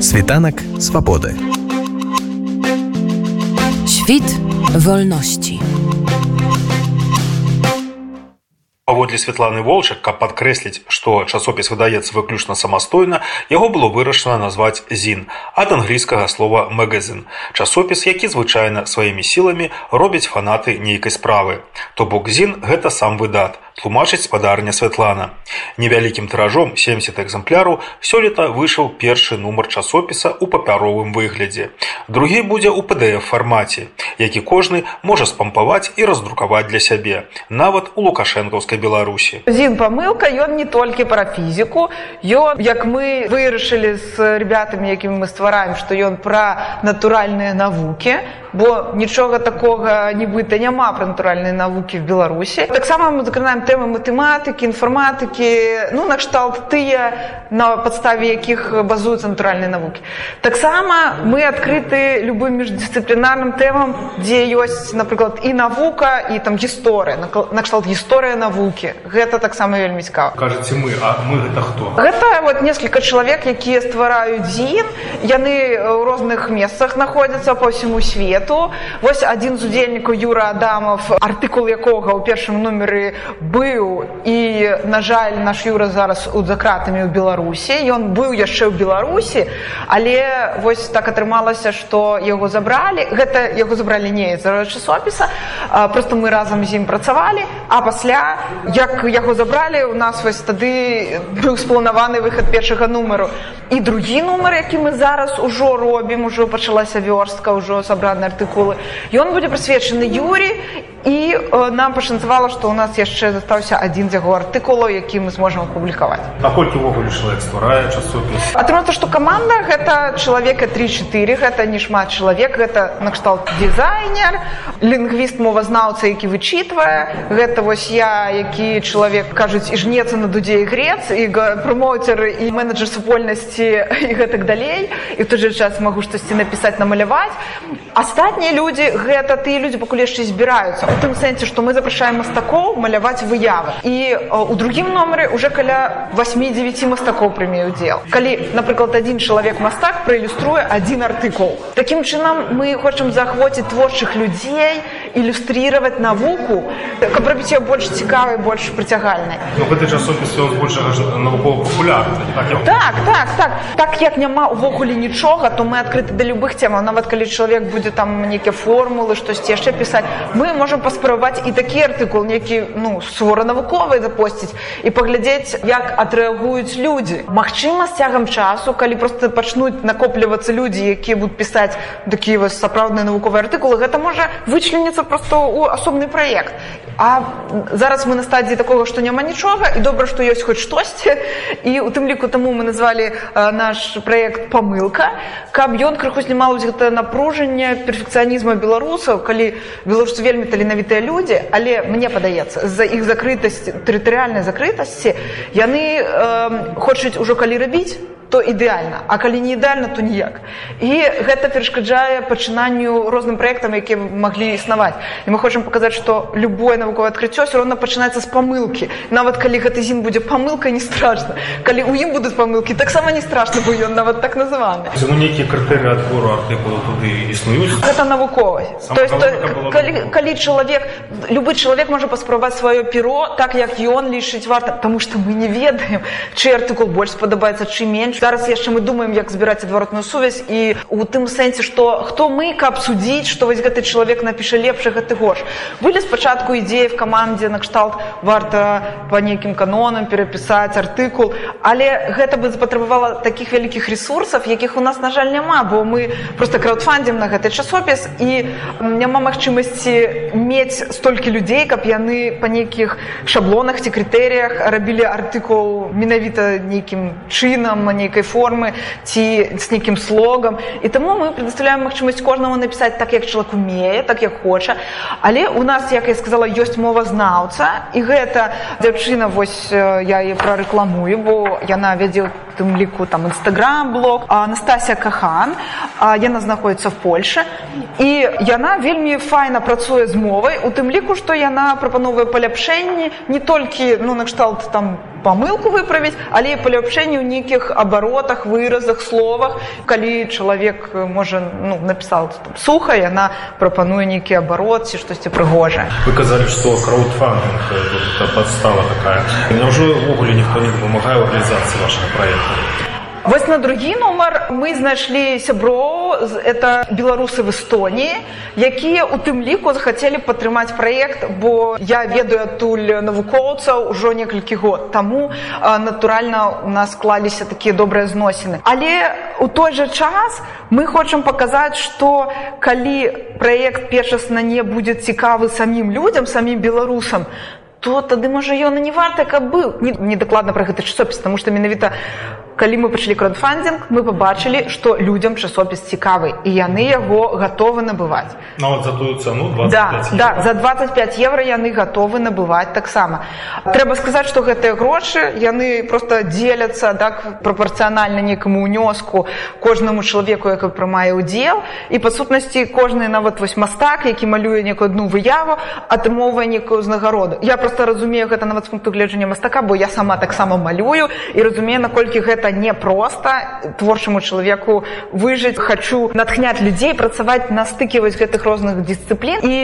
Світанак свабоды. Świt wolności. Паводле Святланы Волчак, каб падкрэсліць, што часопіс выдаецца выключна самастойна, яго было вырашана назваць зін ад англійскага слова магазин. Часопіс, які звычайна сваімі сіламі робяць фанаты нейкай справы. То бок зін гэта сам выдат, тлумачыць спадарня Святлана. Невялікім тыражом 70 экземпляраў сёлета выйшаў першы нумар часопіса ў папяровым выглядзе. Другі будзе ў PDF фармаце, які кожны можа спампаваць і раздрукаваць для сябе, нават у лукашэнкаўскай беларусі. Зін памылка ён не толькі пра фізіку ён як мы вырашылі з ребятамі якімі мы ствараем што ён пра натуральныя навукі бо нічога такога нібыта няма пра натуральныя навукі в беларусі. Таксама мы закранаем тэмы матэматыкі інфарматыкі ну накшталт тыя на падставе якіх базуюцца натуральныя навукі. Таксама мы адкрыты любым міждысцыплінарным тэмам дзе ёсць напрыклад і навука і там гісторыя накшталт гісторыя навукі. Гэта таксама вельмі цікава. Кажаце мы а мы гэта хто? Гэта вот несколько чалавек якія ствараюць дзін. Яны ў розных месцах знаходзяцца по ўсяму свету. Вось адзін з удзельнікаў юра адамов артыкул якога ў першым нумеры быў. І на жаль наш юра зараз у закратамі ў беларусі. Ён быў яшчэ ў беларусі але вось так атрымалася што яго забралі. Гэта яго забралі не за часопіса просто мы разам з ім працавалі а пасля як яго забралі у нас вось тады быў спланаваны выхад першага нумару і другі нумар які мы зараз ужо робім ужо пачалася вёрстка ўжо сабрана артыкулы. Ён будзе прысвечаны юрі і э, нам пашанцавала што ў нас яшчэ застаўся адзін з яго артыкулаў які мы зможам апублікаваць. Наколькі увогуле чалавек стварае часопіс? Атрымата што каманда гэта чалавека 34 гэта не шмат чалавек гэта накшталт дызайнер лінгвіст мовазнаўца які вычитвае. Гэта вось я які чалавек кажуць і жнецца на дудзе і грец і промоутер і менеджер супольнасці і гэтак далей і той же час магу штосьці напісаць намаляваць. Астатнія людзі гэта тыя людзі пакуль яшчэ збіраюцца. У тым сэнсе што мы запрашаем мастакоў маляваць выявы. І у другім нумары уже каля 8-9 мастакоў прыме удзел калі напрыклад адзін чалавек мастак праілюструе адзін артыкул. Такім чынам мы хочам заахвоціць творчых людзей ілюстрировать навуку каб рабіць ее больш цікавай больш прыцягальнай. Гэты часопіс навукова популярны так так так так. Як няма увогуле нічога то мы адкрыты да любых темаў нават калі чалавек будзе там нейкія формулы штосьці яшчэ пісаць мы можем паспрабаваць і такі артыкул нейкі ну свора навуковай запосціць і паглядзець як адрэагуюць людзі. Магчыма з цягам часу калі просто пачнуць накоплівацца людзі якія будуць пісаць такія вось сапраўдныя навуковыя артыкулы гэта можа вычлініцца просто ў асобны праект А зараз мы на стадіі такого што няма нічога і добра што ёсць хоць штосьці і у тым ліку таму мы назвалі наш праект памылка каб ён крыху знімаў гэта напружанне перфекцыянізма беларусаў калі беларусы вельмі таленавітыя людзі але мне падаецца з-за іх закрытасці тэрытарыальнай закрытасці яны э, хочуць ужо калі рабіць то ідэальна а калі не ідэальна то ніяк. І гэта перашкаджае пачынанню розным праектам якія маглі існаваць і мы хочам паказаць што любое навуковае адкрыццё все роўна пачынаецца з памылкі нават калі гэты зін будзе памылкай не страшна калі ў ім будуць памылкі таксама не страшна бо ён нават так называны ну, нейкія крытэры адбору артыкулу туды існуюць гэта навуковасць то есть то, калі, калі чалавек любы чалавек можа паспрабаваць сваё перо так як ён лічыць варта таму што мы не ведаем чый артыкул больш спадабаецца чым менш зараз яшчэ мы думаем як збіраць адваротную сувязь і у тым сэнсе што хто мы каб судзіць што вось гэты чалавек напіша лепшы гэты горш. Былі спачатку ідзеі в камандзе накшталт варта по нейкім канонам перапісаць артыкул але гэта бы запатрабавала такіх вялікіх ресурсаў якіх у нас на жаль няма бо мы просто краудфандзім на гэты часопіс і няма магчымасці мець столькі людзей каб яны па нейкіх шаблонах ці крытэрыях рабілі артыкул менавіта нейкім чынам на нейкай формы ці з нейкім слогам. І таму мы предоставляем магчымасць кожнаму напісаць так як чалавек умее так як хоча але у нас як я сказала ёсць мова знаўца і гэта дзяўчына вось я е прарэкламую бо яна вядзе тым ліку там нстаграм блог Анастасія кахан яна знаходіцца в Польше. І яна вельмі файна працуе з мовай у тым ліку што яна прапановвае паляпшэнні не толькі ну накшталт там памылку выправіць але паляпшэнне ў нейкіх абаротах выразах словах. Калі чалавек можа ну, напісал суха яна прапануе нейкі абарот ці штосьці прыгожае вы казалі што краудфандинг подстава такая. Няўжо ўвогуле ніхто не дапамагае ў рэалізацыі вашага проекта? Вось на другі нумар мы знайшлі сяброў это беларусы в эстоніі якія у тым ліку захацелі падтрымаць праект бо я ведаю адтуль навукоўцаў ужо некалькі год таму натуральна у нас склаліся такія добрыя зносіны. Але у той жа час мы хочам паказаць што калі праект першасна не будзе цікавы самім людзям самім беларусам то тады можа ён і не варта каб быў недакладна пра гэты часопіс тому што менавіта калі мы пачалі краудфандинг мы побачылі что людям часопіс цікавы і яны яго готовы набываць нават за тую цану да, да за 25 евро яны готовы набываць таксама трэба сказаць что гэтыя грошы яны просто дзеляцца так прапорцыянальна некаму унёску кожнаму чалавеку які прымае удзел. І па сутнасці кожны нават вось мастак які малюе некую одну выяву атрымоўвае некую ўзнагароду. Я просто разумею гэта нават з пункту гледжання мастака бо я сама таксама малюю і разумею наколькі гэта непросто творчаму чалавеку выжыць. Хочу натхняць людзей працаваць настыківаць гэтых розных дысцыплін і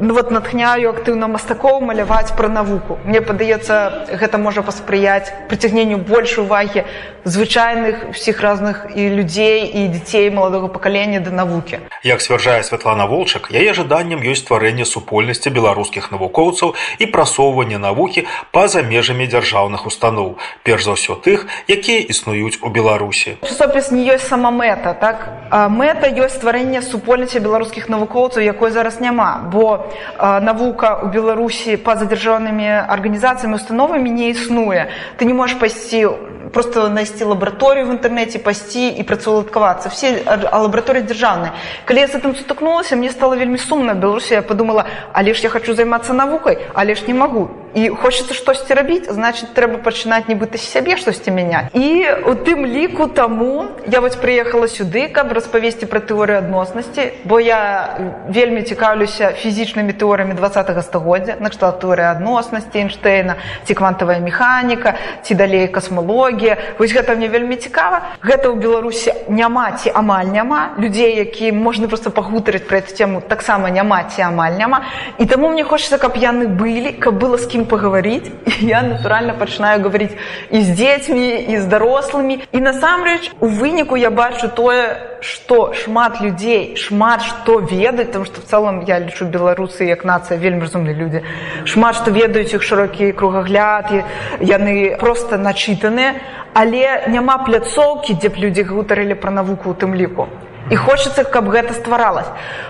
ну, вот натхняю актыўна мастакоў маляваць пра навуку. Мне падаецца гэта можа паспрыяць прыцягненню больш увагі звычайных всіх разных і людзей і дзяцей маладога пакалення да навукі. Як сцвярджае Святлана волчак яе жаданнем ёсць стварэнне супольнасці беларускіх навукоўцаў і прасоўванне навукі па-за межамі дзяржаўных устаноў перш за ўсё тых якія існуюць у беларусі. Часопіс не ёсць сама мэта так? Мэта ёсць стварэнне супольнасці беларускіх навукоўцаў якой зараз няма. Бо навука у беларусі па-за дзяржаўнымі арганізацыямі установамі не існуе. Ты не можаш пайсці просто найсці лабараторію в інтэрнэце пасці і працаўладкавацца. Все лабараторыі дзяржаўныя. Калі я з гэтым сутыкнулася мне стало вельмі сумна. Беларусі я подумала але ж я хочу займацца навукай? Але ж не магу і хочется штосьці рабіць значит трэба пачынаць нібыта сябе штосьці мяняць і у тым ліку таму я вось прыехала сюды каб распавесці пра тэорыю адноснасці бо я вельмі цікаўлюся фізічнымі тэорамі два стагоддзя накшталт тэорыя адноснасці эйнштейна ці квантавая механіка ці далей касмологія экалогія вось гэта мне вельмі цікава. Гэта ў беларусі няма ці амаль няма. Людзей які можна просто пагутарыць пра эту тему таксама няма ці амаль няма. І таму мне хочется каб яны былі каб было з кім пагаварыць я натуральна пачынаю гаварыць і з дзецьмі і з дарослымі і насамрэч у выніку я бачу тое што шмат людзей шмат што ведаць там што в цэлым я лічу беларусы як нацыя вельмі разумныя людзі шмат што ведаюць іх шырокі кругагляд яны просто начытаныя але няма пляцоўкі дзе б людзі гутарылі пра навуку у тым ліку і хочацца каб гэта стваралась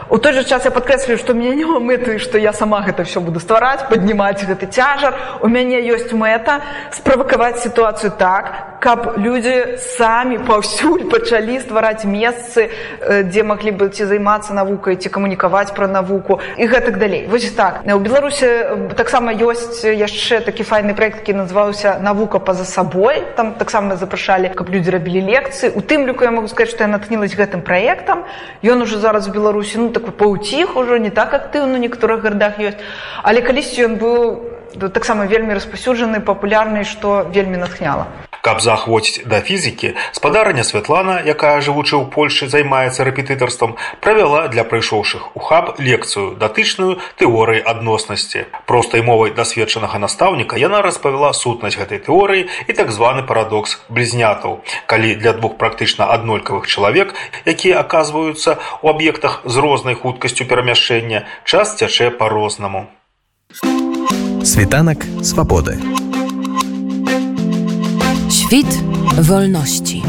у той жа час я падкрэслю што мяне няма мэты што я сама гэта все буду ствараць паднімаць гэты цяжар у мяне ёсць мэта справакаваць сітуацыю так каб людзі самі паўсюль пачалі ствараць месцы дзе маглі бы ці займацца навукай ці камунікаваць пра навуку і гэтак далей. Вось так. У беларусе таксама ёсць яшчэ такі файны проект які называўся навука па-за сабой там таксама запрашалі каб людзі рабілі лекцыі у тым ліку я могу сказать што я натхнілась гэтым праектам ён уже зараз у беларусі ну такой паўціх ужо не так актыўна некаторых гарадах ёсць. Але калісьці ён быў таксама вельмі распасюджаны папулярны што вельмі натхняла каб заахвоціць да фізікі спадарня святлана якая жывучы ў польльшы займаецца рэпетытарствам правяла для прыйшоўшых у хаб лекцыю датычную тэорыі адноснасці. Простай мовай дасведчанага настаўніка яна распавяла сутнасць гэтай тэорыі і так званы парадокс блізнятаў. Калі для двух практычна аднолькавых чалавек якія аказваюцца ў аб'ектах з рознай хуткасцю перамяшчэння час цячэ па-рознаму. Світанак свабоды. Świt wolności.